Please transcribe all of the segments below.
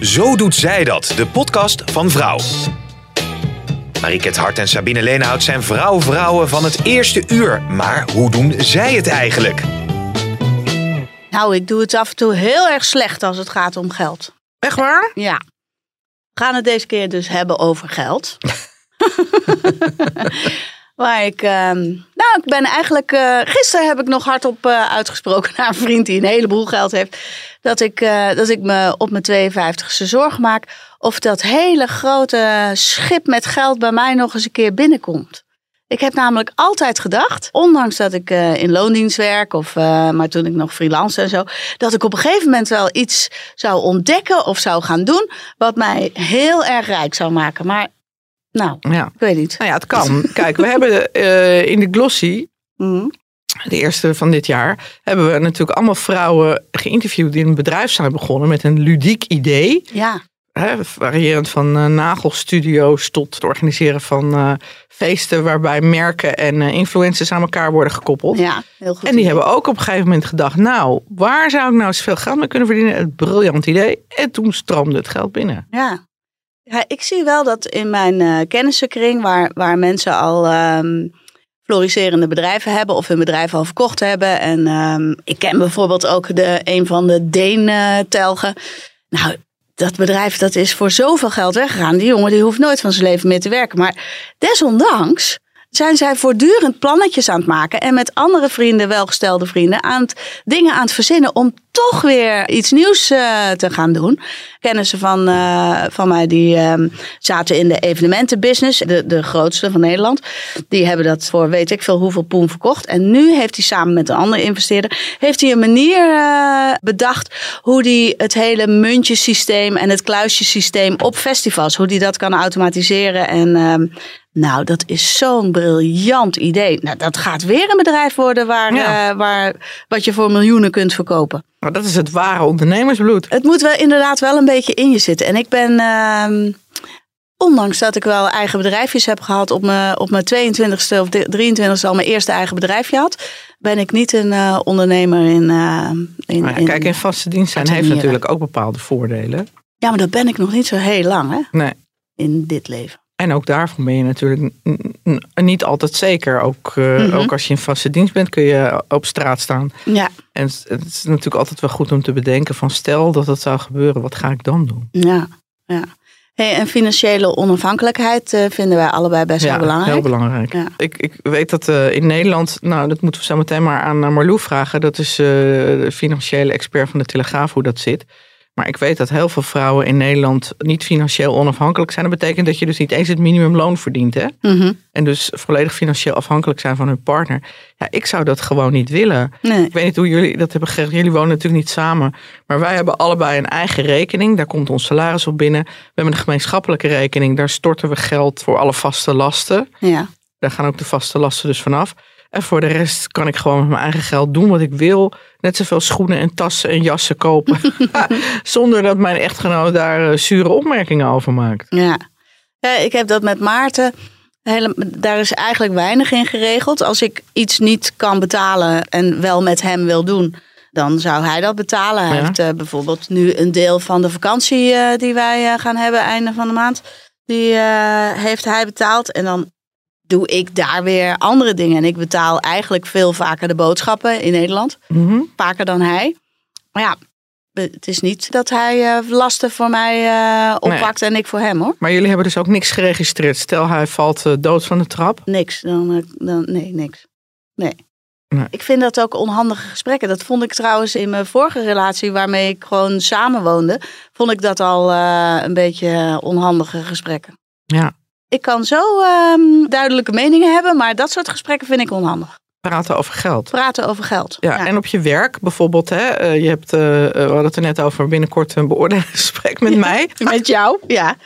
Zo doet zij dat, de podcast van Vrouw. Mariket Hart en Sabine Leenhout zijn vrouw-vrouwen van het eerste uur. Maar hoe doen zij het eigenlijk? Nou, ik doe het af en toe heel erg slecht als het gaat om geld. Echt waar? Ja. We gaan het deze keer dus hebben over geld. Waar ik, ehm, nou, ik ben eigenlijk, eh, gisteren heb ik nog hardop uh, uitgesproken naar een vriend die een heleboel geld heeft. Dat ik, eh, dat ik me op mijn 52e zorgen maak of dat hele grote schip met geld bij mij nog eens een keer binnenkomt. Ik heb namelijk altijd gedacht, ondanks dat ik in loondienst werk, of, maar toen ik nog freelance en zo, dat ik op een gegeven moment wel iets zou ontdekken of zou gaan doen wat mij heel erg rijk zou maken. Maar nou, ja. ik weet niet. Nou ja, het kan. Kijk, we hebben uh, in de Glossy, mm. De eerste van dit jaar, hebben we natuurlijk allemaal vrouwen geïnterviewd die een bedrijf zijn begonnen met een ludiek idee. Ja. Hè, variërend van uh, nagelstudio's tot het organiseren van uh, feesten waarbij merken en influencers aan elkaar worden gekoppeld. Ja, heel goed. En die hebben ook op een gegeven moment gedacht, nou, waar zou ik nou zoveel geld mee kunnen verdienen? Een briljant idee. En toen stroomde het geld binnen. Ja, ja, ik zie wel dat in mijn kennissenkring, waar, waar mensen al um, floriserende bedrijven hebben of hun bedrijf al verkocht hebben. En um, ik ken bijvoorbeeld ook de, een van de Deen-telgen. nou, dat bedrijf dat is voor zoveel geld weggegaan. Die jongen die hoeft nooit van zijn leven meer te werken. Maar desondanks zijn zij voortdurend plannetjes aan het maken. En met andere vrienden, welgestelde vrienden, aan het, dingen aan het verzinnen om toch weer iets nieuws uh, te gaan doen. Kennissen van, uh, van mij die uh, zaten in de evenementenbusiness, de, de grootste van Nederland. Die hebben dat voor weet ik veel hoeveel poen verkocht. En nu heeft hij samen met een andere investeerder heeft hij een manier uh, bedacht hoe hij het hele muntjesysteem en het kluisjesysteem op festivals, hoe hij dat kan automatiseren en ehm, nou, dat is zo'n briljant idee. Nou, dat gaat weer een bedrijf worden waar, ja. uh, waar, wat je voor miljoenen kunt verkopen. Maar dat is het ware ondernemersbloed. Het moet wel inderdaad wel een beetje in je zitten. En ik ben, uh, ondanks dat ik wel eigen bedrijfjes heb gehad, op mijn, op mijn 22e of 23e al mijn eerste eigen bedrijfje had, ben ik niet een uh, ondernemer in. Uh, in, ja, kijk, in vaste dienst zijn heeft natuurlijk ook bepaalde voordelen. Ja, maar dat ben ik nog niet zo heel lang, hè? Nee. In dit leven. En ook daarvan ben je natuurlijk niet altijd zeker. Ook, uh, mm -hmm. ook als je in vaste dienst bent, kun je op straat staan. Ja. En het, het, is natuurlijk altijd wel goed om te bedenken van stel dat dat zou gebeuren, wat ga ik dan doen? Ja, ja. Hey, en financiële onafhankelijkheid uh, vinden wij allebei best ja, wel belangrijk. heel belangrijk. Ja. Ik, ik weet dat uh, in Nederland, nou dat moeten we zo meteen maar aan Marlou vragen. Dat is de financiële expert van de Telegraaf, hoe dat zit. Maar ik weet dat heel veel vrouwen in Nederland niet financieel onafhankelijk zijn. Dat betekent dat je dus niet eens het minimumloon verdient. Hè? Mm -hmm. En dus volledig financieel afhankelijk zijn van hun partner. Ja, ik zou dat gewoon niet willen. Nee. Ik weet niet hoe jullie dat hebben geregeld. Jullie wonen natuurlijk niet samen. Maar wij hebben allebei een eigen rekening. Daar komt ons salaris op binnen. We hebben een gemeenschappelijke rekening. Daar storten we geld voor alle vaste lasten. Ja. Daar gaan ook de vaste lasten dus vanaf. En voor de rest kan ik gewoon met mijn eigen geld doen wat ik wil. Net zoveel schoenen en tassen en jassen kopen. Zonder dat mijn echtgenoot daar uh, zure opmerkingen over maakt. Ja. ja, ik heb dat met Maarten. Hele, daar is eigenlijk weinig in geregeld. Als ik iets niet kan betalen en wel met hem wil doen, dan zou hij dat betalen. Hij Ja. heeft uh, bijvoorbeeld nu een deel van de vakantie uh, die wij gaan hebben einde van de maand. Die heeft hij betaald. En dan doe ik daar weer andere dingen. En ik betaal eigenlijk veel vaker de boodschappen in Nederland. Mm -hmm. Vaker dan hij. Maar ja, het is niet dat hij uh, lasten voor mij uh, oppakt nee. en ik voor hem hoor. Maar jullie hebben dus ook niks geregistreerd. Stel hij valt uh, dood van de trap. Niks. Dan, dan, nee, niks. Nee. nee. Ik vind dat ook onhandige gesprekken. Dat vond ik trouwens in mijn vorige relatie waarmee ik gewoon samenwoonde. Vond ik dat al een beetje onhandige gesprekken. Ja. Ik kan zo um, duidelijke meningen hebben, maar dat soort gesprekken vind ik onhandig. Praten over geld. Praten over geld. Ja, en op je werk bijvoorbeeld. Hè, eh, je hebt, eh, eh, we hadden het er net over binnenkort een beoordelingsgesprek met mij. Met jou? Ja.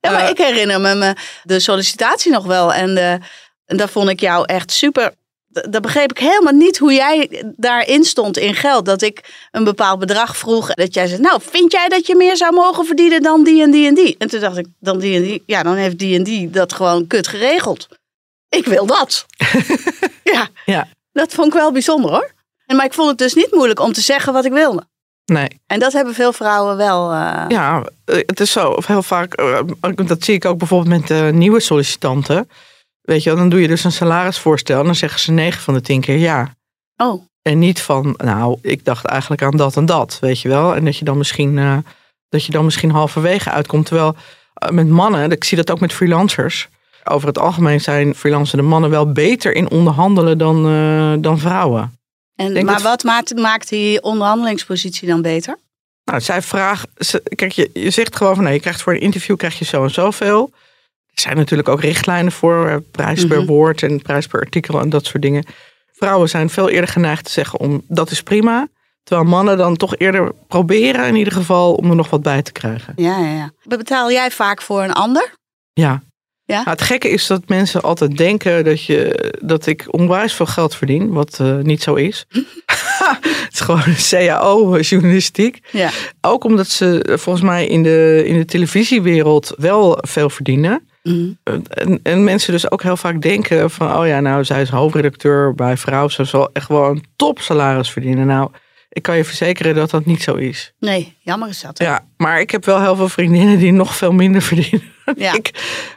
ja maar ik herinner me, me de sollicitatie nog wel. En, de, en daar vond ik jou echt super. D- Daar begreep ik helemaal niet hoe jij daarin stond in geld. Dat ik een bepaald bedrag vroeg. Dat jij zei, nou, vind jij dat je meer zou mogen verdienen dan die en die en die? En toen dacht ik, dan die en die. Ja, dan heeft die en die dat gewoon kut geregeld. Ik wil dat. ja, Ja. dat vond ik wel bijzonder hoor. En, maar ik vond het dus niet moeilijk om te zeggen wat ik wilde. Nee. En dat hebben veel vrouwen wel. eh, Ja, eh, het is zo. Of heel vaak, eh, dat zie ik ook bijvoorbeeld met nieuwe sollicitanten. Weet je, wel, dan doe je dus een salarisvoorstel en dan zeggen ze 9 van de 10 keer ja. Oh, En niet van, nou, ik dacht eigenlijk aan dat en dat, weet je wel. En dat je dan misschien, eh, dat je dan misschien halverwege uitkomt. Terwijl eh, met mannen, ik zie dat ook met freelancers. Over het algemeen zijn freelancende mannen wel beter in onderhandelen dan, eh, dan vrouwen. En, denk maar dat- wat maakt, maakt die onderhandelingspositie dan beter? Nou, zij vragen, kijk, je, je zegt gewoon van, nee, je krijgt voor een interview krijg je zo en zoveel. Er zijn natuurlijk ook richtlijnen voor, eh, prijs per Mhm. woord en prijs per artikel en dat soort dingen. Vrouwen zijn veel eerder geneigd te zeggen om, dat is prima. Terwijl mannen dan toch eerder proberen in ieder geval om er nog wat bij te krijgen. Ja, ja, ja. Betaal jij vaak voor een ander? Ja. Ja? Nou, het gekke is dat mensen altijd denken dat, je, dat ik onwijs veel geld verdien, wat eh, niet zo is. het is gewoon CAO-journalistiek. Ja. Ook omdat ze eh, volgens mij in de, in de televisiewereld wel veel verdienen. Mhm. En, en mensen dus ook heel vaak denken van... oh ja, nou, zij is hoofdredacteur bij Vrouw. Ze zal echt wel een topsalaris verdienen. Nou, ik kan je verzekeren dat dat niet zo is. Nee, jammer is dat. hè? Ja, maar ik heb wel heel veel vriendinnen die nog veel minder verdienen Ja. ik.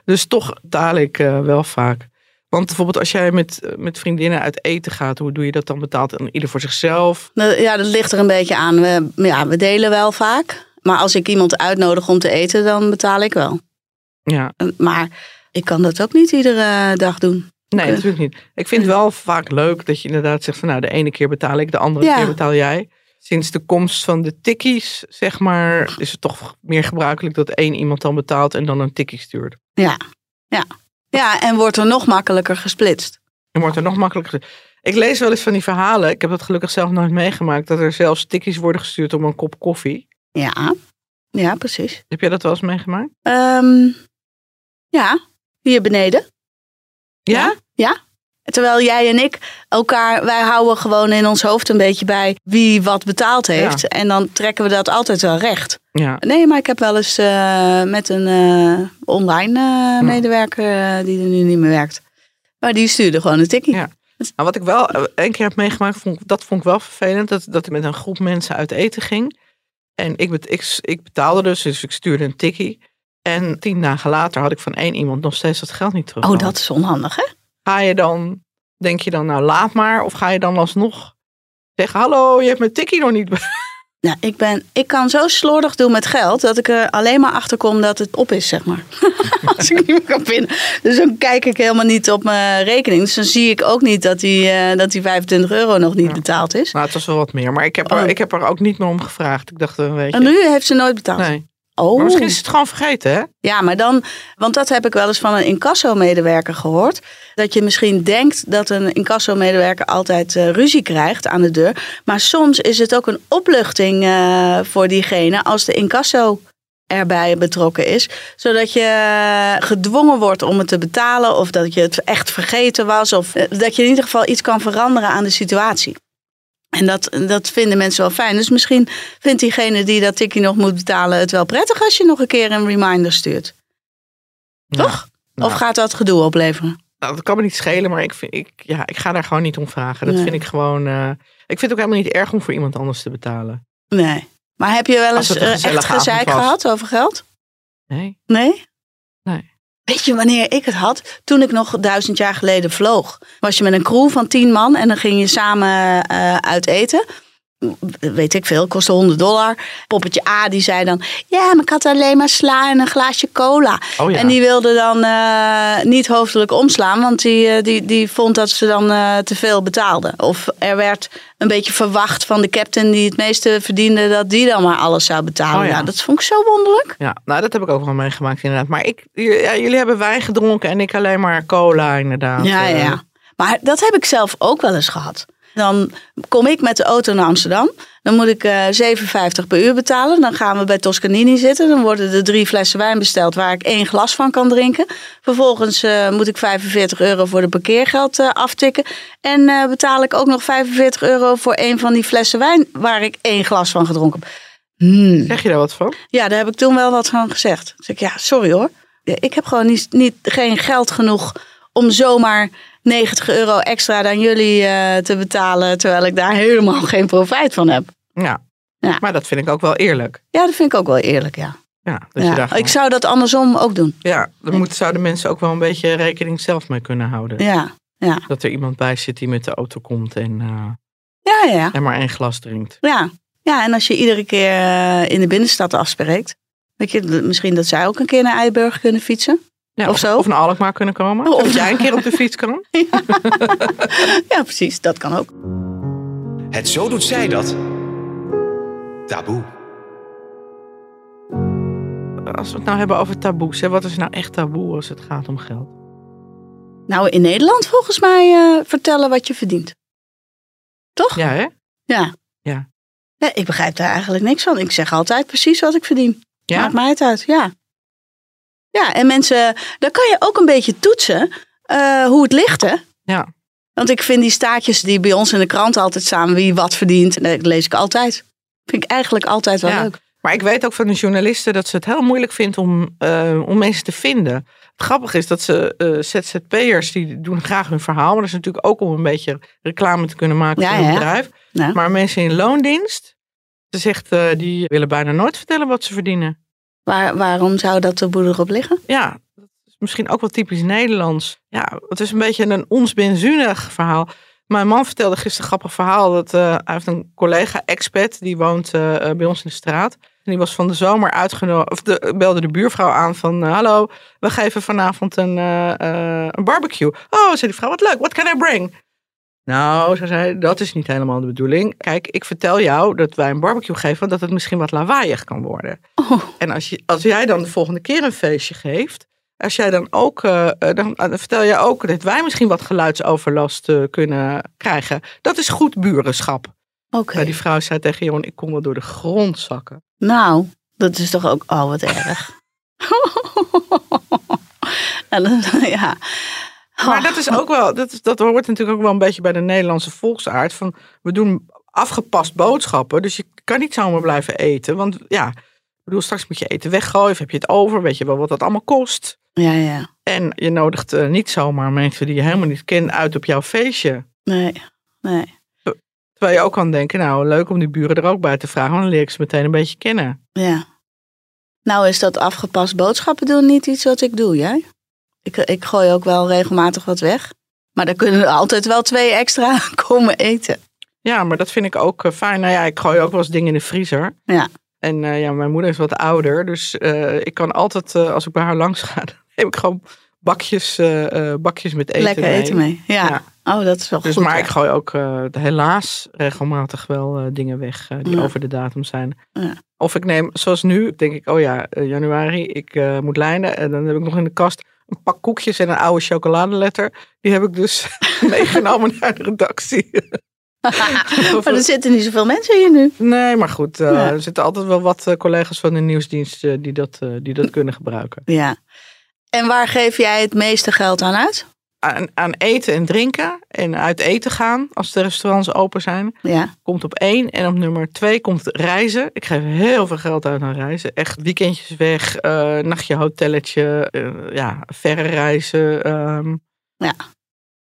Dus toch betaal ik eh, wel vaak. Want bijvoorbeeld als jij met, eh, met vriendinnen uit eten gaat... hoe doe je dat dan? Betaalt dan ieder voor zichzelf? Nou, Ja, dat ligt er een beetje aan. We, ja, we delen wel vaak. Maar als ik iemand uitnodig om te eten, dan betaal ik wel. Ja, Maar ik kan dat ook niet iedere dag doen. Nee, Oké. natuurlijk niet. Ik vind het wel vaak leuk dat je inderdaad zegt van nou, de ene keer betaal ik, de andere Ja. keer betaal jij. Sinds de komst van de tikkies, zeg maar, is het toch meer gebruikelijk dat één iemand dan betaalt en dan een tikkie stuurt. Ja, ja. Ja, en wordt er nog makkelijker gesplitst. En wordt er nog makkelijker. Ik lees wel eens van die verhalen, ik heb dat gelukkig zelf nooit meegemaakt, dat er zelfs tikkies worden gestuurd om een kop koffie. Ja, ja precies. Heb jij dat wel eens meegemaakt? Ehm, ja, hier beneden. Ja? Terwijl jij en ik elkaar, wij houden gewoon in ons hoofd een beetje bij wie wat betaald heeft. En dan trekken we dat altijd wel recht. Ja. Nee, maar ik heb wel eens eh, met een eh, online eh, medewerker die er nu niet meer werkt. Maar die stuurde gewoon een tikkie. Ja. Nou, wat ik wel één keer heb meegemaakt, vond, dat vond ik wel vervelend. Dat, dat ik met een groep mensen uit eten ging. En ik, ik, ik betaalde dus, dus ik stuurde een tikkie. En tien dagen later had ik van één iemand nog steeds dat geld niet terug. Oh, dat is onhandig, hè? Ga je dan, denk je dan, nou laat maar. Of ga je dan alsnog zeggen, hallo, je hebt mijn tikkie nog niet. Nou, ik, ben, ik kan zo slordig doen met geld dat ik er alleen maar achter kom dat het op is, zeg maar. Als ik niet meer kan vinden. Dus dan kijk ik helemaal niet op mijn rekening. Dus dan zie ik ook niet dat die, eh, dat die 25 euro nog niet Ja. betaald is. Nou, het was wel wat meer. Maar ik heb, er, Oh. ik heb er ook niet meer om gevraagd. Ik dacht, een weet En je. nu heeft ze nooit betaald. Nee. Oh. Maar misschien is het gewoon vergeten, hè? Ja, maar dan, want dat heb ik wel eens van een incasso-medewerker gehoord. Dat je misschien denkt dat een incasso-medewerker altijd eh, ruzie krijgt aan de deur. Maar soms is het ook een opluchting eh, voor diegene als de incasso erbij betrokken is. Zodat je eh, gedwongen wordt om het te betalen of dat je het echt vergeten was. Of dat je in ieder geval iets kan veranderen aan de situatie. En dat, dat vinden mensen wel fijn. Dus misschien vindt diegene die dat tikkie nog moet betalen het wel prettig als je nog een keer een reminder stuurt. Toch? Nou, Of gaat dat gedoe opleveren? Nou, dat kan me niet schelen, maar ik, vind, ik, ja, ik ga daar gewoon niet om vragen. Dat Nee. vind ik gewoon. eh, ik vind het ook helemaal niet erg om voor iemand anders te betalen. Nee. Maar heb je wel eens eh, echt gezeik gehad over geld? Nee. Nee? Nee. Weet je wanneer ik het had? Toen ik nog duizend jaar geleden vloog. Was je met een crew van tien man en dan ging je samen eh, uit eten. Weet ik veel, kostte 100 dollar. Poppetje A die zei dan: Ja, maar ik had alleen maar sla en een glaasje cola. Oh ja. En die wilde dan eh, niet hoofdelijk omslaan, want die, eh, die, die vond dat ze dan eh, te veel betaalden. Of er werd een beetje verwacht van de captain die het meeste verdiende, dat die dan maar alles zou betalen. Oh ja. ja. dat vond ik zo wonderlijk. Ja, nou dat heb ik ook wel meegemaakt inderdaad. Maar ik, ja, jullie hebben wijn gedronken en ik alleen maar cola inderdaad. Ja, ja. Maar dat heb ik zelf ook wel eens gehad. Dan kom ik met de auto naar Amsterdam. Dan moet ik 7,50 per uur betalen. Dan gaan we bij Toscanini zitten. Dan worden er drie flessen wijn besteld waar ik één glas van kan drinken. Vervolgens eh, moet ik 45 euro voor de parkeergeld eh, aftikken. En betaal ik ook nog 45 euro voor een van die flessen wijn waar ik één glas van gedronken heb. Hmm. Zeg je daar wat van? Ja, daar heb ik toen wel wat van gezegd. Zei ik, ja, sorry hoor. Ik heb gewoon niet, niet, geen geld genoeg om zomaar 90 euro extra aan jullie eh, te betalen. Terwijl ik daar helemaal geen profijt van heb. Ja. Ja. Maar dat vind ik ook wel eerlijk. Ja, dat vind ik ook wel eerlijk, ja. Ja, gewoon- Ik zou dat andersom ook doen. ja dan moeten, zouden mensen ook wel een beetje rekening zelf mee kunnen houden. Ja, ja. Dat er iemand bij zit die met de auto komt en, eh, Ja, ja. en maar één glas drinkt. Ja, ja en als je iedere keer eh, in de binnenstad afspreekt. Weet je, misschien dat zij ook een keer naar Eiburg kunnen fietsen. Ja, Of zo? Of naar Alkmaar kunnen komen. Of- Of jij een keer op de fiets kan. Ja, precies. Dat kan ook. Het zo doet zij dat. Taboe. Als we het nou hebben over taboes. Hè, wat is nou echt taboe als het gaat om geld? Nou, in Nederland volgens mij eh, vertellen wat je verdient. Toch? Ja, hè? Ja. Ja. Ja, ik begrijp daar eigenlijk niks van. Ik zeg altijd precies wat ik verdien. Ja? Maakt mij het uit, ja. Ja, en mensen, dan kan je ook een beetje toetsen eh, hoe het ligt, hè? Ja. Want ik vind die staatjes die bij ons in de krant altijd staan, wie wat verdient, en dat lees ik altijd. Vind ik eigenlijk altijd wel Ja. leuk. Maar ik weet ook van de journalisten dat ze het heel moeilijk vindt om, eh, om mensen te vinden. Het grappige is dat ze eh, ZZP'ers, die doen graag hun verhaal. Maar dat is natuurlijk ook om een beetje reclame te kunnen maken Ja, voor hun ja. bedrijf. Ja. Maar mensen in loondienst, ze zegt, eh, die willen bijna nooit vertellen wat ze verdienen. Waar, waarom zou dat de boel erop liggen? Ja, dat is misschien ook wel typisch Nederlands. Ja, het is een beetje een ons benzunig verhaal. Mijn man vertelde gisteren een grappig verhaal. Dat, eh, hij heeft een collega, expat, die woont eh, eh, bij ons in de straat. En die was van de zomer uitgenodigd, of de, belde de buurvrouw aan van... Hallo, we geven vanavond een, een barbecue. Oh, zei die vrouw, wat leuk, what can I bring? Nou, ze zei, dat is niet helemaal de bedoeling. Kijk, ik vertel jou dat wij een barbecue geven, dat het misschien wat lawaaiig kan worden. Oh, En als, je, als jij dan de volgende keer een feestje geeft, als jij dan ook, eh, eh, dan, dan vertel je ook dat wij misschien wat geluidsoverlast eh, kunnen krijgen. Dat is goed burenschap. oké. Nou, die vrouw zei tegen Jon, ik kon wel door de grond zakken. Nou, dat is toch ook, oh wat erg. En dan- ja. Maar dat is ook wel, dat, is- dat hoort natuurlijk ook wel een beetje bij de Nederlandse volksaard. Van, we doen afgepast boodschappen, dus je kan niet zomaar blijven eten. Want ja, ik bedoel, straks moet je eten weggooien, of heb je het over, weet je wel wat dat allemaal kost. Ja, ja. En je nodigt eh, niet zomaar mensen die je helemaal niet kent uit op jouw feestje. Nee, nee. Terwijl je ook kan denken, nou leuk om die buren er ook bij te vragen, want dan leer ik ze meteen een beetje kennen. Ja. Nou is dat afgepast boodschappen doen niet iets wat ik doe, jij? Ik, ik gooi ook wel regelmatig wat weg. Maar dan kunnen er altijd wel twee extra komen eten. Ja, maar dat vind ik ook eh, fijn. Nou ja, ik gooi ook wel eens dingen in de vriezer. Ja. En eh, ja, mijn moeder is wat ouder, dus eh, ik kan altijd, als ik bij haar langs ga, neem ik gewoon bakjes, bakjes met eten Lekker mee. eten mee. Ja. Ja. Oh, dat is wel Dus, goed. maar ja. ik gooi ook helaas regelmatig wel dingen weg die Ja. over de datum zijn. Ja. Of ik neem, zoals nu, denk ik, oh ja, januari, ik moet lijnen. En dan heb ik nog in de kast een pak koekjes en een oude chocoladeletter. Die heb ik dus meegenomen naar de redactie. maar er zitten niet zoveel mensen hier nu. Nee, maar goed, eh, Ja. er zitten altijd wel wat eh, collega's van de nieuwsdienst eh, die, dat, die dat kunnen gebruiken. Ja. En waar geef jij het meeste geld aan uit? Aan, aan eten en drinken en uit eten gaan als de restaurants open zijn. Ja. Komt op één. En op nummer twee komt reizen. Ik geef heel veel geld uit aan reizen. Echt weekendjes weg, eh, nachtje hotelletje, eh, ja, verre reizen. ehm. Ja.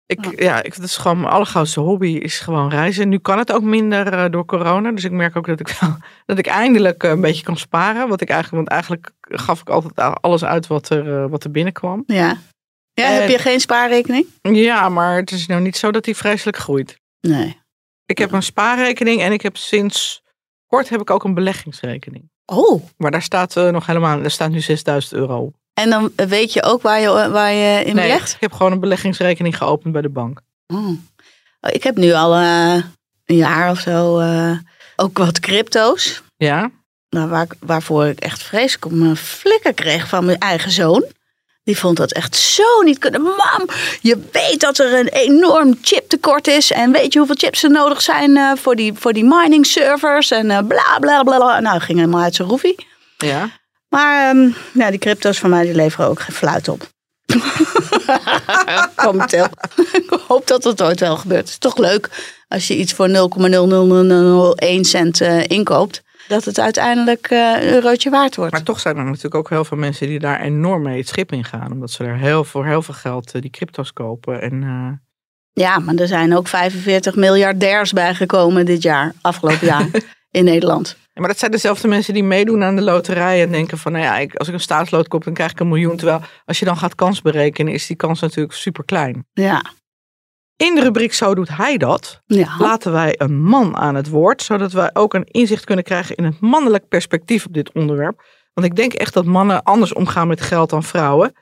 Ik, ja, ik, dat is gewoon mijn allergrootste hobby, is gewoon reizen. Nu kan het ook minder eh, door corona. Dus ik merk ook dat ik, wel, dat ik eindelijk een beetje kan sparen. Wat ik eigenlijk, want eigenlijk gaf ik altijd alles uit wat er, wat er binnenkwam. Ja. Ja, En- heb je geen spaarrekening? Ja, maar het is nou niet zo dat die vreselijk groeit. Nee. Ik heb een spaarrekening en ik heb sinds kort heb ik ook een beleggingsrekening. Oh. Maar daar staat eh, nog helemaal, daar staat nu 6000 euro. op. En dan weet je ook waar je, waar je in Nee, belegt? ik heb gewoon een beleggingsrekening geopend bij de bank. Oh. Oh, Ik heb nu al eh, een jaar of zo eh, ook wat crypto's. Ja? Nou, waar, waarvoor ik echt vreselijk op mijn flikker kreeg van mijn eigen zoon. Die vond dat echt zo niet kunnen. Mam, je weet dat er een enorm chiptekort is. En weet je hoeveel chips er nodig zijn uh, voor, die, voor die mining servers. En uh, bla bla bla. Nou, ging helemaal uit zijn roefie. Ja. Maar um, ja, die crypto's van mij die leveren ook geen fluit op. Momenteel. Ik hoop dat dat ooit wel gebeurt. Het is toch leuk als je iets voor 0,0001 cent uh, inkoopt. Dat het uiteindelijk uh, een eurotje waard wordt. Maar toch zijn er natuurlijk ook heel veel mensen die daar enorm mee het schip in gaan. Omdat ze er heel, voor heel veel geld uh, die crypto's kopen. En, Ja, maar er zijn ook 45 miljardairs bijgekomen dit jaar, afgelopen jaar in Nederland. Ja, maar dat zijn dezelfde mensen die meedoen aan de loterij en denken van, nou ja, ik, als ik een staatsloot koop, dan krijg ik een miljoen. Terwijl als je dan gaat kans berekenen, is die kans natuurlijk super klein. Ja. In de rubriek Zo doet hij dat, ja. laten wij een man aan het woord, zodat wij ook een inzicht kunnen krijgen in het mannelijk perspectief op dit onderwerp. Want ik denk echt dat mannen anders omgaan met geld dan vrouwen.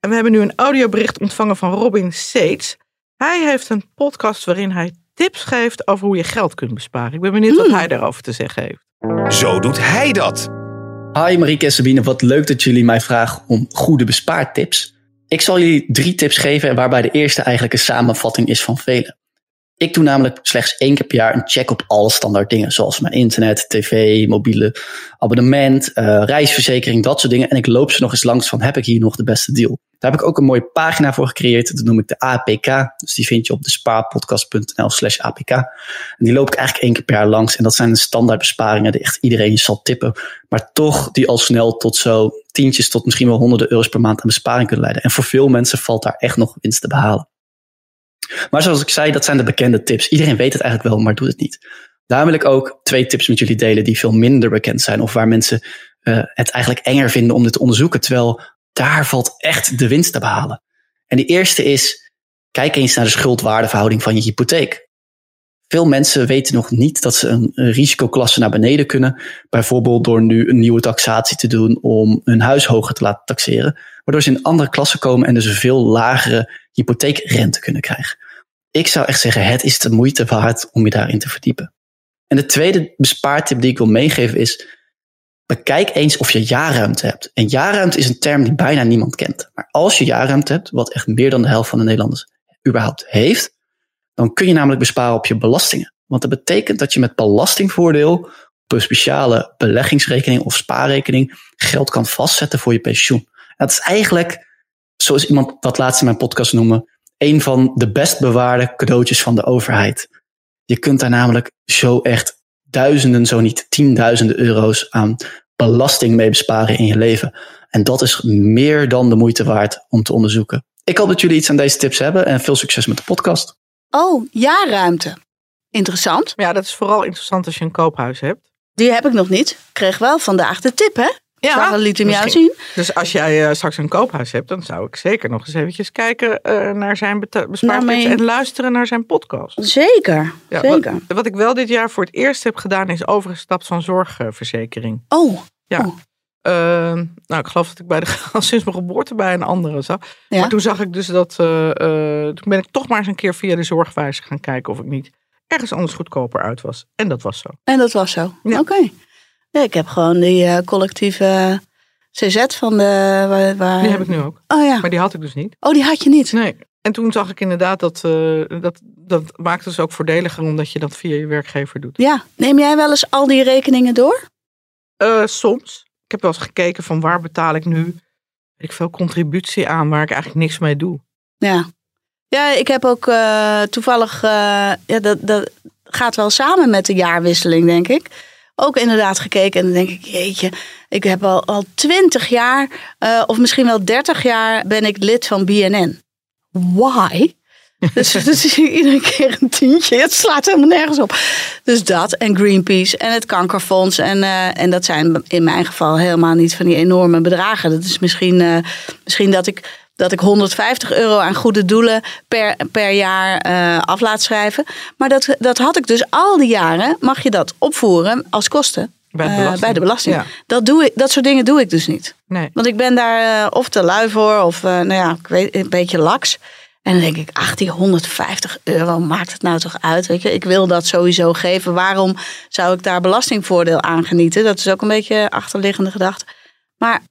En we hebben nu een audiobericht ontvangen van Robin Seets. Hij heeft een podcast waarin hij tips geeft over hoe je geld kunt besparen. Ik ben benieuwd wat hij daarover te zeggen heeft. Zo doet hij dat. Hi Marieke en Sabine, wat leuk dat jullie mij vragen om goede bespaartips. Ik zal jullie drie tips geven waarbij de eerste eigenlijk een samenvatting is van vele. Ik doe namelijk slechts één keer per jaar een check op alle standaard dingen, zoals mijn internet, tv, mobiele abonnement, uh, reisverzekering, dat soort dingen. En ik loop ze nog eens langs van, heb ik hier nog de beste deal? Daar heb ik ook een mooie pagina voor gecreëerd, dat noem ik de APK. Dus die vind je op de spaarpodcast.nl slash APK. En die loop ik eigenlijk één keer per jaar langs. En dat zijn de standaard besparingen die echt iedereen zal tippen. Maar toch die al snel tot zo tientjes tot misschien wel honderden euro's per maand aan besparing kunnen leiden. En voor veel mensen valt daar echt nog winst te behalen. Maar zoals ik zei, dat zijn de bekende tips. Iedereen weet het eigenlijk wel, maar doet het niet. Daar wil ik ook twee tips met jullie delen die veel minder bekend zijn. Of waar mensen uh, het eigenlijk enger vinden om dit te onderzoeken. Terwijl daar valt echt de winst te behalen. En de eerste is, kijk eens naar de schuldwaardeverhouding van je hypotheek. Veel mensen weten nog niet dat ze een, risicoklasse naar beneden kunnen. Bijvoorbeeld door nu een nieuwe taxatie te doen om hun huis hoger te laten taxeren. Waardoor ze in andere klassen komen en dus een veel lagere hypotheekrente kunnen krijgen. Ik zou echt zeggen, het is de moeite waard om je daarin te verdiepen. En de tweede bespaartip die ik wil meegeven is, bekijk eens of je jaarruimte hebt. En jaarruimte is een term die bijna niemand kent. Maar als je jaarruimte hebt, wat echt meer dan de helft van de Nederlanders überhaupt heeft, dan kun je namelijk besparen op je belastingen. Want dat betekent dat je met belastingvoordeel op een speciale beleggingsrekening of spaarrekening geld kan vastzetten voor je pensioen. En dat is eigenlijk, zoals iemand dat laatst in mijn podcast noemde, een van de best bewaarde cadeautjes van de overheid. Je kunt daar namelijk zo echt duizenden, zo niet tienduizenden euro's aan belasting mee besparen in je leven. En dat is meer dan de moeite waard om te onderzoeken. Ik hoop dat jullie iets aan deze tips hebben en veel succes met de podcast. Oh, jaarruimte. Interessant. Ja, dat is vooral interessant als je een koophuis hebt. Die heb ik nog niet. Ik kreeg wel vandaag de tip, hè? Ja, dat liet hem jou zien. Dus als jij uh, straks een koophuis hebt, dan zou ik zeker nog eens eventjes kijken uh, naar zijn bespaartips nou, en luisteren naar zijn podcast. Zeker, ja, zeker. Wat, wat, ik wel dit jaar voor het eerst heb gedaan, is overgestapt van zorgverzekering. Oh. Ja. Oh. Uh, nou, ik geloof dat ik bij de, al sinds mijn geboorte bij een andere zag. Ja. Maar toen zag ik dus dat, uh, toen ben ik toch maar eens een keer via de zorgwijzer gaan kijken of ik niet ergens anders goedkoper uit was. En dat was zo. En dat was zo. Ja. Oké. Okay. Ja, ik heb gewoon die uh, collectieve CZ van de... Waar, waar... Die heb ik nu ook. Oh ja. Maar die had ik dus niet. Oh, die had je niet? Nee. En toen zag ik inderdaad dat, uh, dat dat maakt het dus ook voordeliger omdat je dat via je werkgever doet. Ja. Neem jij wel eens al die rekeningen door? Uh, soms. Ik heb wel eens gekeken van waar betaal ik nu ik veel contributie aan waar ik eigenlijk niks mee doe. Ja. Ja, ik heb ook uh, toevallig, ja, dat, dat gaat wel samen met de jaarwisseling, denk ik ook inderdaad gekeken. En dan denk ik, jeetje, ik heb al, al 20 jaar, uh, of misschien wel 30 jaar, ben ik lid van BNN. Why? Dus dat is iedere keer een tientje. Het slaat helemaal nergens op. Dus dat en Greenpeace en het Kankerfonds. En, uh, en dat zijn in mijn geval helemaal niet van die enorme bedragen. Dat is misschien, uh, misschien dat ik dat ik 150 euro aan goede doelen per, per jaar uh, af laat schrijven. Maar dat, dat had ik dus al die jaren, mag je dat opvoeren als kosten. Bij de belasting. Uh, bij de belasting. Ja. Dat, doe ik, dat soort dingen doe ik dus niet. Nee. Want ik ben daar uh, of te lui voor of nou ja, ik weet, een beetje laks. En dan denk ik, ach, die 150 euro maakt het nou toch uit? Weet je? Ik wil dat sowieso geven. Waarom zou ik daar belastingvoordeel aan genieten? Dat is ook een beetje achterliggende gedachte. Maar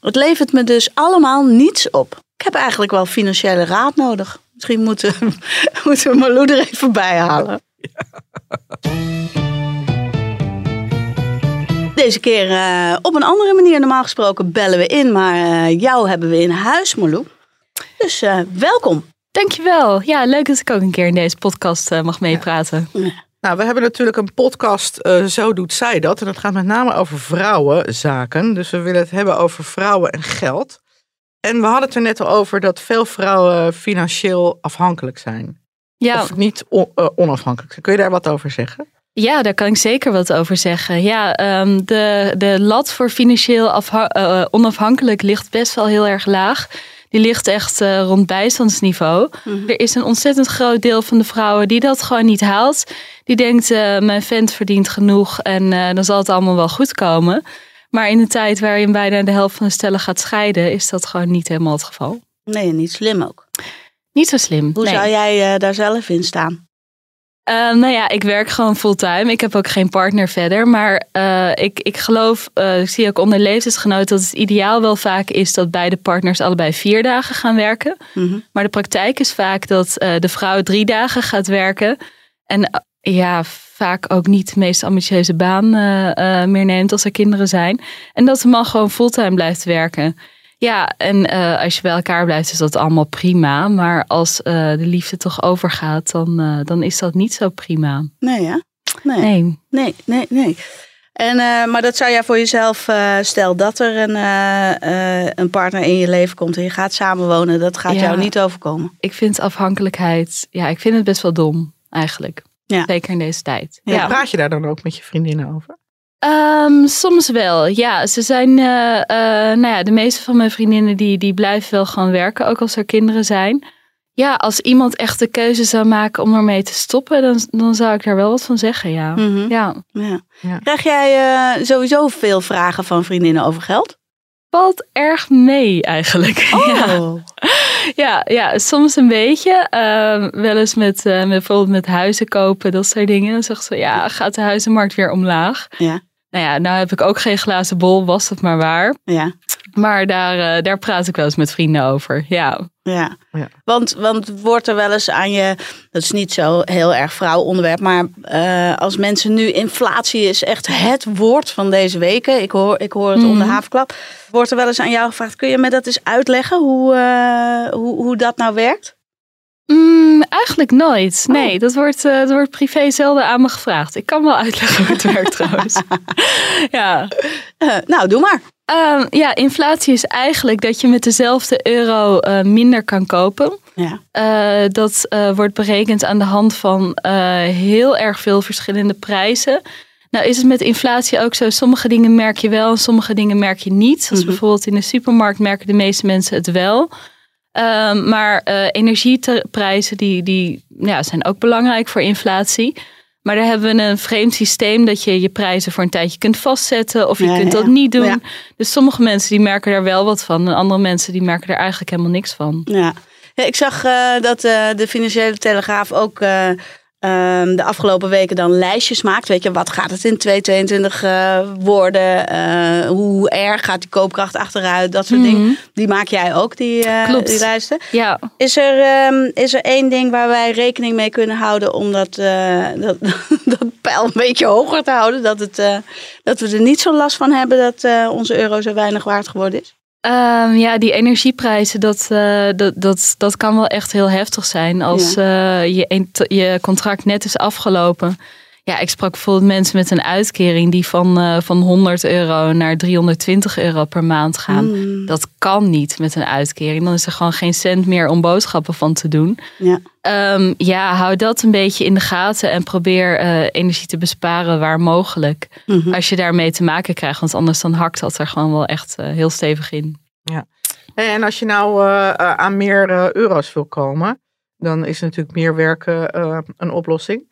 Het levert me dus allemaal niets op. Ik heb eigenlijk wel financiële raad nodig. Misschien moeten, moeten we Marlou er even bij halen. Deze keer uh, op een andere manier. Normaal gesproken bellen we in, maar uh, jou hebben we in huis, Marlou. Dus uh, welkom. Dankjewel. Ja, leuk dat ik ook een keer in deze podcast mag meepraten. Ja. Nou, we hebben natuurlijk een podcast, uh, Zo doet zij dat. En dat gaat met name over vrouwenzaken. Dus we willen het hebben over vrouwen en geld. En we hadden het er net al over dat veel vrouwen financieel afhankelijk zijn. Ja. Of niet on, uh, onafhankelijk. Kun je daar wat over zeggen? Ja, daar kan ik zeker wat over zeggen. Ja, um, de, de lat voor financieel uh, onafhankelijk ligt best wel heel erg laag die ligt echt uh, rond bijstandsniveau. Mhm. Er is een ontzettend groot deel van de vrouwen die dat gewoon niet haalt. Die denkt, uh, mijn vent verdient genoeg en uh, dan zal het allemaal wel goed komen. Maar in de tijd waarin bijna de helft van de stellen gaat scheiden, is dat gewoon niet helemaal het geval. Nee, niet slim ook. Niet zo slim. Hoe nee. zou jij daar zelf in staan? Uh, nou ja, ik werk gewoon fulltime. Ik heb ook geen partner verder. Maar uh, ik, ik geloof, uh, ik zie ook onder leeftijdsgenoten dat het ideaal wel vaak is dat beide partners allebei vier dagen gaan werken. Mm -hmm. Maar de praktijk is vaak dat de vrouw drie dagen gaat werken. En ja, vaak ook niet de meest ambitieuze baan meer neemt als er kinderen zijn. En dat de man gewoon fulltime blijft werken. Ja, en uh, als je bij elkaar blijft, is dat allemaal prima. Maar als uh, de liefde toch overgaat, dan, uh, dan is dat niet zo prima. Nee, ja? Nee. Nee, nee, nee. nee. En, maar dat zou jij voor jezelf, stel dat er een, een partner in je leven komt en je gaat samenwonen, dat gaat ja, jou niet overkomen. Ik vind afhankelijkheid, ja, ik vind het best wel dom eigenlijk. Ja. Zeker in deze tijd. Ja. ja. Praat je daar dan ook met je vriendinnen over? Um, soms wel, ja. Ze zijn, uh, uh, nou ja, de meeste van mijn vriendinnen die, die blijven wel gewoon werken, ook als er kinderen zijn. Ja, als iemand echt de keuze zou maken om ermee te stoppen, dan, dan zou ik daar wel wat van zeggen, ja. Mm -hmm. ja. ja. ja. Krijg jij uh, sowieso veel vragen van vriendinnen over geld? Valt erg mee eigenlijk. Oh. Ja. ja, ja, soms een beetje. Uh, wel eens met, met bijvoorbeeld met huizen kopen, dat soort dingen. Dan zegt ze, ja, gaat de huizenmarkt weer omlaag? Ja. Nou ja, nou heb ik ook geen glazen bol, was dat maar waar. Ja. Maar daar, uh, daar praat ik wel eens met vrienden over, ja. Ja, ja. Want, want wordt er wel eens aan je, dat is niet zo heel erg vrouwonderwerp, maar uh, als mensen nu, inflatie is echt het woord van deze weken. Ik hoor, ik hoor het mm. onder havenklap. Wordt er wel eens aan jou gevraagd, kun je me dat eens uitleggen, hoe, uh, hoe, hoe dat nou werkt? Mm, eigenlijk nooit. Nee, oh. dat, wordt, uh, dat wordt privé zelden aan me gevraagd. Ik kan wel uitleggen hoe het werkt trouwens. ja. Uh, nou, doe maar. Uh, ja, inflatie is eigenlijk dat je met dezelfde euro uh, minder kan kopen. Ja. dat wordt berekend aan de hand van heel erg veel verschillende prijzen. Nou is het met inflatie ook zo, sommige dingen merk je wel en sommige dingen merk je niet. Zoals mm -hmm. bijvoorbeeld in de supermarkt merken de meeste mensen het wel. Um, maar uh, energieprijzen die, die ja, zijn ook belangrijk voor inflatie. Maar daar hebben we een vreemd systeem dat je je prijzen voor een tijdje kunt vastzetten of je ja, kunt ja. dat niet doen. Ja. Dus sommige mensen die merken daar wel wat van en andere mensen die merken er eigenlijk helemaal niks van. Ja, ik zag uh, dat uh, de Financiële Telegraaf ook Um, de afgelopen weken dan lijstjes maakt. Weet je, wat gaat het in 2022 uh, worden? Uh, hoe erg gaat die koopkracht achteruit? Dat soort mm -hmm. dingen. Die maak jij ook, die, uh, die lijsten. Ja. Is, er, um, is er één ding waar wij rekening mee kunnen houden om dat, dat, dat pijl een beetje hoger te houden? Dat, het, dat we er niet zo last van hebben dat onze euro zo weinig waard geworden is? Um, ja, die energieprijzen, dat, uh, dat, dat, dat kan wel echt heel heftig zijn als ja. uh, je, je contract net is afgelopen. Ja, ik sprak bijvoorbeeld mensen met een uitkering die van, uh, van 100 euro naar 320 euro per maand gaan. Mm. Dat kan niet met een uitkering. Dan is er gewoon geen cent meer om boodschappen van te doen. Ja, um, ja hou dat een beetje in de gaten en probeer uh, energie te besparen waar mogelijk. Mm -hmm. Als je daarmee te maken krijgt, want anders dan hakt dat er gewoon wel echt uh, heel stevig in. Ja. En als je nou aan meer euro's wil komen, dan is natuurlijk meer werken een oplossing.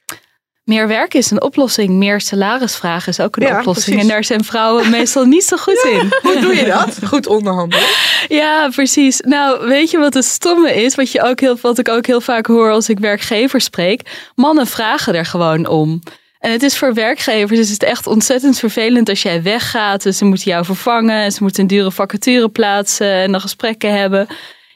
Meer werk is een oplossing. Meer salaris vragen is ook een ja, oplossing. Precies. En daar zijn vrouwen meestal niet zo goed ja, in. Hoe doe je dat? Goed onderhandelen. Ja, precies. Nou, weet je wat het stomme is? Wat, je ook heel, wat ik ook heel vaak hoor als ik werkgevers spreek. Mannen vragen er gewoon om. En het is voor werkgevers is het echt ontzettend vervelend als jij weggaat. Dus ze moeten jou vervangen. Ze moeten een dure vacature plaatsen en dan gesprekken hebben.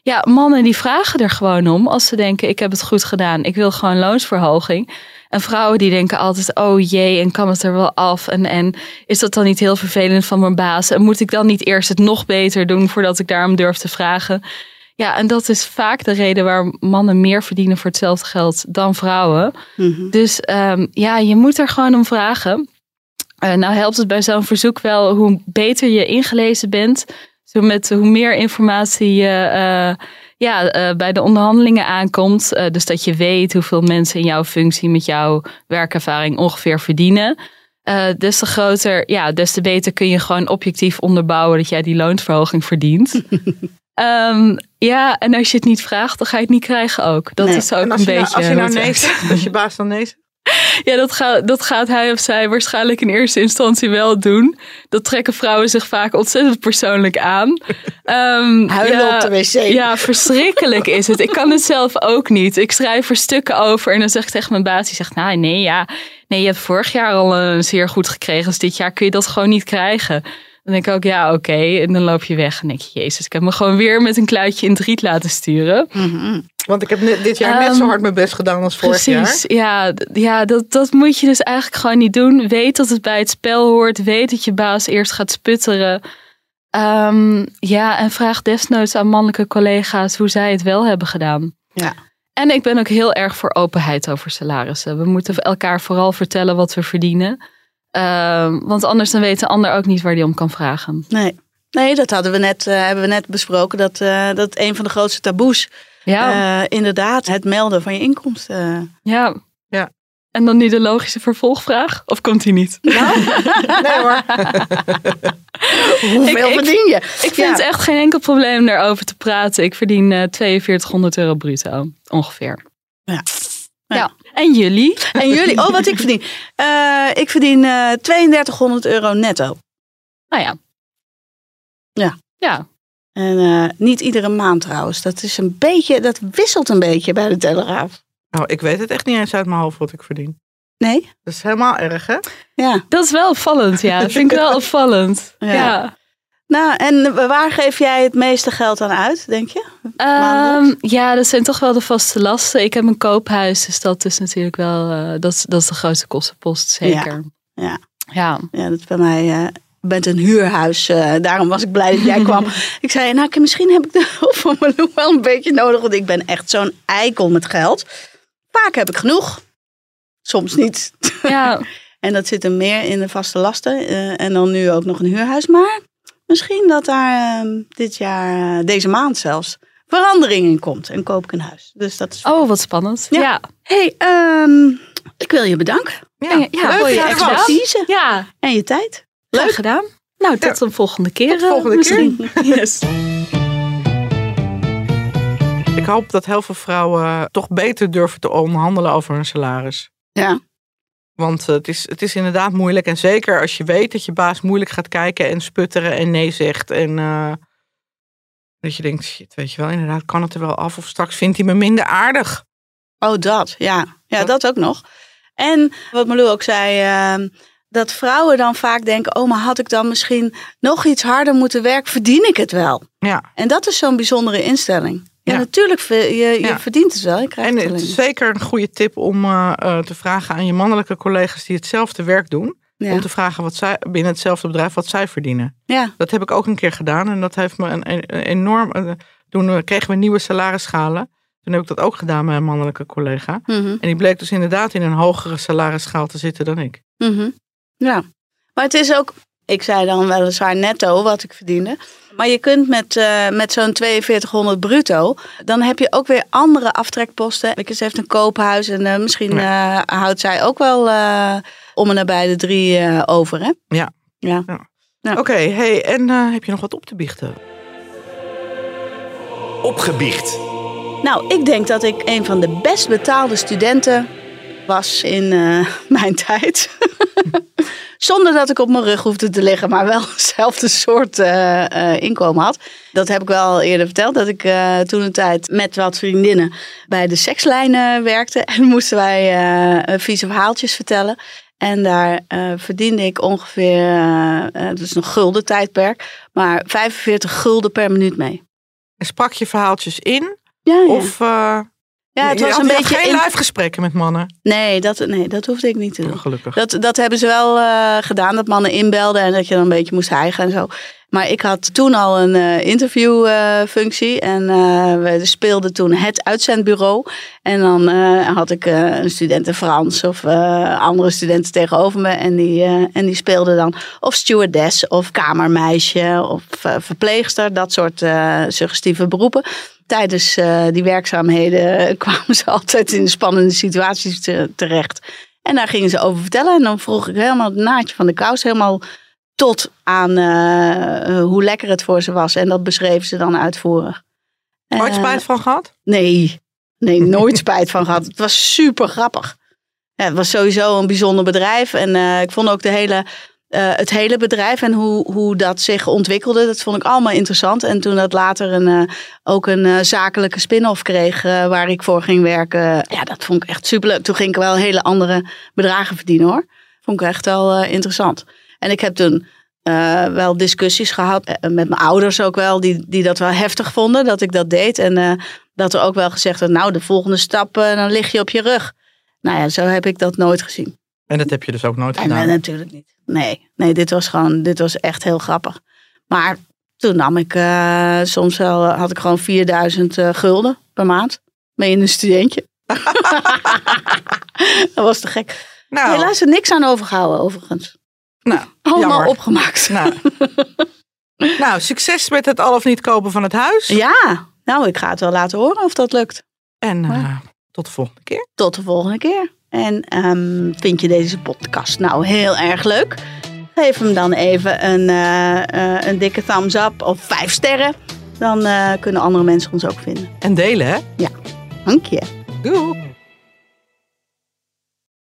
Ja, mannen die vragen er gewoon om als ze denken: ik heb het goed gedaan. Ik wil gewoon loonsverhoging. En vrouwen die denken altijd: oh jee, en kan het er wel af? En, en is dat dan niet heel vervelend van mijn baas? En moet ik dan niet eerst het nog beter doen voordat ik daarom durf te vragen? Ja, en dat is vaak de reden waar mannen meer verdienen voor hetzelfde geld dan vrouwen. Mhm. Dus um, ja, je moet er gewoon om vragen. Uh, nou helpt het bij zo'n verzoek wel hoe beter je ingelezen bent. Zo met hoe meer informatie je uh, ja, uh, bij de onderhandelingen aankomt. dus dat je weet hoeveel mensen in jouw functie met jouw werkervaring ongeveer verdienen. des te groter, ja, des te beter kun je gewoon objectief onderbouwen dat jij die loonsverhoging verdient. Um, ja, en als je het niet vraagt, dan ga je het niet krijgen ook. Dat Nee. is ook En als een je, nou, beetje. als je nou nee zegt, als je baas dan nee zegt. Ja, dat gaat, dat gaat hij of zij waarschijnlijk in eerste instantie wel doen. Dat trekken vrouwen zich vaak ontzettend persoonlijk aan. Ehm, Huilen ja, op de wc. Ja, verschrikkelijk is het. Ik kan het zelf ook niet. Ik schrijf er stukken over en dan zeg ik tegen mijn baas, die zegt, nou nee, ja, nee, je hebt vorig jaar al een zeer goed gekregen, dus dit jaar kun je dat gewoon niet krijgen. Dan denk ik ook, ja, oké. En dan loop je weg en denk je, jezus, ik heb me gewoon weer met een kluitje in het riet laten sturen. Mhm. Want ik heb dit jaar net zo Ehm, hard mijn best gedaan als vorig Precies, jaar. ja, d- ja dat, dat moet je dus eigenlijk gewoon niet doen. Weet dat het bij het spel hoort. Weet dat je baas eerst gaat sputteren. Ehm, ja, en vraag desnoods aan mannelijke collega's hoe zij het wel hebben gedaan. Ja. En ik ben ook heel erg voor openheid over salarissen. We moeten elkaar vooral vertellen wat we verdienen. Ehm, want anders dan weet de ander ook niet waar die om kan vragen. Nee. Nee, dat hadden we net, eh, hebben we net besproken. Dat, eh, dat een van de grootste taboes Ja, eh, inderdaad het melden van je inkomsten. ja. Ja. En dan nu de logische vervolgvraag? Of komt die niet? Nee hoor. Hoeveel ik- verdien je? Ik vind Ja. het echt geen enkel probleem daarover te praten. Ik verdien eh 4200 euro bruto, ongeveer. Ja. Ja. En jullie? En jullie, oh wat ik verdien. Eh, ik verdien eh 3200 euro netto. Nou ja. Ja. Ja. En eh, niet iedere maand trouwens. Dat is een beetje, dat wisselt een beetje bij de Telegraaf. Nou, ik weet het echt niet eens uit mijn hoofd wat ik verdien. Nee? Dat is helemaal erg, hè? Ja. Dat is wel opvallend, ja. Dat vind ik wel opvallend. Ja. Ja. Nou, en waar geef jij het meeste geld aan uit, denk je? Ehm, ja, dat zijn toch wel de vaste lasten. Ik heb een koophuis, dus dat is natuurlijk wel, eh, dat, is- dat is de grootste kostenpost, zeker. Ja. Ja. Ja, dat is bij mij. je bent een huurhuis. eh, daarom was ik blij dat jij kwam. ik zei, nou, misschien heb ik de hulp van Malou wel een beetje nodig. Want ik ben echt zo'n eikel met geld. Vaak heb ik genoeg. Soms niet. ja. En dat zit er meer in de vaste lasten. en dan nu ook nog een huurhuis. Maar misschien dat daar eh, dit jaar, eh, deze maand zelfs, verandering in komt. En koop ik een huis. Dus dat is... Oh, wat spannend. Ja. Ja. hey, ehm, ik wil je bedanken. Ja, ja, voor leuk je expertise Ja, en je tijd. leuk gedaan. Nou, tot een volgende keer. Tot de eh, volgende misschien. Yes. Ik hoop dat heel veel vrouwen toch beter durven te onderhandelen over hun salaris. Ja. Want eh, het is, het is inderdaad moeilijk. En zeker als je weet dat je baas moeilijk gaat kijken en sputteren en nee zegt. En eh, dat je denkt, shit, weet je wel, inderdaad kan het er wel af. Of straks vindt hij me minder aardig. Oh, dat. Ja, ja dat ook nog. En wat Malou ook zei, ehm, dat vrouwen dan vaak denken... oh, maar had ik dan misschien nog iets harder moeten werken? Verdien ik het wel? Ja. En dat is zo'n bijzondere instelling. Ja, Ja. natuurlijk, je, je Ja. verdient het wel. Je krijgt En het is zeker een goede tip om eh, eh, te vragen aan je mannelijke collega's die hetzelfde werk doen. Ja. Om te vragen wat zij binnen hetzelfde bedrijf wat zij verdienen. Ja. Dat heb ik ook een keer gedaan en dat heeft me een, een- een enorm. eh, toen kregen we nieuwe salarisschalen. Toen heb ik dat ook gedaan met een mannelijke collega. Mhm, En die bleek dus inderdaad in een hogere salarisschaal te zitten dan ik. mhm. ja. Maar het is ook, ik zei dan weliswaar netto wat ik verdiende. Maar je kunt met, eh, met zo'n 4200 bruto, dan heb je ook weer andere aftrekposten. Ik heeft een koophuis en eh, misschien eh, houdt zij ook wel eh, om en nabij de drie eh, over, hè? Ja. Ja. Ja. Oké, hey, en eh, heb je nog wat op te biechten? Opgebiecht. Nou, ik denk dat ik een van de best betaalde studenten was in eh, mijn tijd. Zonder dat ik op mijn rug hoefde te liggen, maar wel hetzelfde soort eh, eh, inkomen had. Dat heb ik wel eerder verteld, dat ik toen een tijd met wat vriendinnen bij de sekslijnen werkte. En moesten wij vieze verhaaltjes vertellen. En daar verdiende ik ongeveer, het is een gulden tijdperk, maar 45 gulden per minuut mee. En sprak je verhaaltjes in? Ja, ja. Of ja, het was een beetje geen live gesprekken met mannen? Nee, dat, nee, dat hoefde ik niet te doen. Oh, gelukkig. Dat, dat hebben ze wel gedaan, dat mannen inbelden en dat je dan een beetje moest hijgen en zo. Maar ik had toen al een uh, interviewfunctie uh, en uh, we speelden toen het uitzendbureau. En dan had ik een student in Frans of andere studenten tegenover me. En die, en die speelden dan of stewardess of kamermeisje of verpleegster. Dat soort suggestieve beroepen. Tijdens die werkzaamheden kwamen ze altijd in spannende situaties terecht. En daar gingen ze over vertellen. En dan vroeg ik helemaal het naadje van de kous helemaal tot aan uh, hoe lekker het voor ze was. En dat beschreven ze dan uitvoerig. Ooit uh, spijt van gehad? Nee, nee, nooit spijt van gehad. Het was super grappig. Ja, het was sowieso een bijzonder bedrijf. En uh, ik vond ook de hele, het hele bedrijf en hoe, hoe dat zich ontwikkelde, dat vond ik allemaal interessant. En toen dat later een, ook een zakelijke spin-off kreeg waar ik voor ging werken, ja, dat vond ik echt superleuk. Toen ging ik wel hele andere bedragen verdienen hoor. Vond ik echt wel interessant. En ik heb toen wel discussies gehad met mijn ouders ook wel, die, die dat wel heftig vonden dat ik dat deed. En dat er ook wel gezegd werd, nou de volgende stap, dan lig je op je rug. Nou ja, zo heb ik dat nooit gezien. En dat heb je dus ook nooit gedaan? natuurlijk niet. Nee, nee, dit was gewoon, dit was echt heel grappig. Maar toen nam ik, soms wel, had ik gewoon 4000 gulden per maand mee in een studentje. dat was te gek. Nou. Helaas er niks aan overgehouden overigens. Nou, Allemaal jammer. opgemaakt. Nou. nou, succes met het al of niet kopen van het huis. Ja, nou, ik ga het wel laten horen of dat lukt. En uh, tot de volgende keer. Tot de volgende keer. En um, vind je deze podcast nou heel erg leuk? Geef hem dan even een, uh, uh, een dikke thumbs up of vijf sterren. Dan kunnen andere mensen ons ook vinden. En delen, hè? Ja. Dank je. Doei.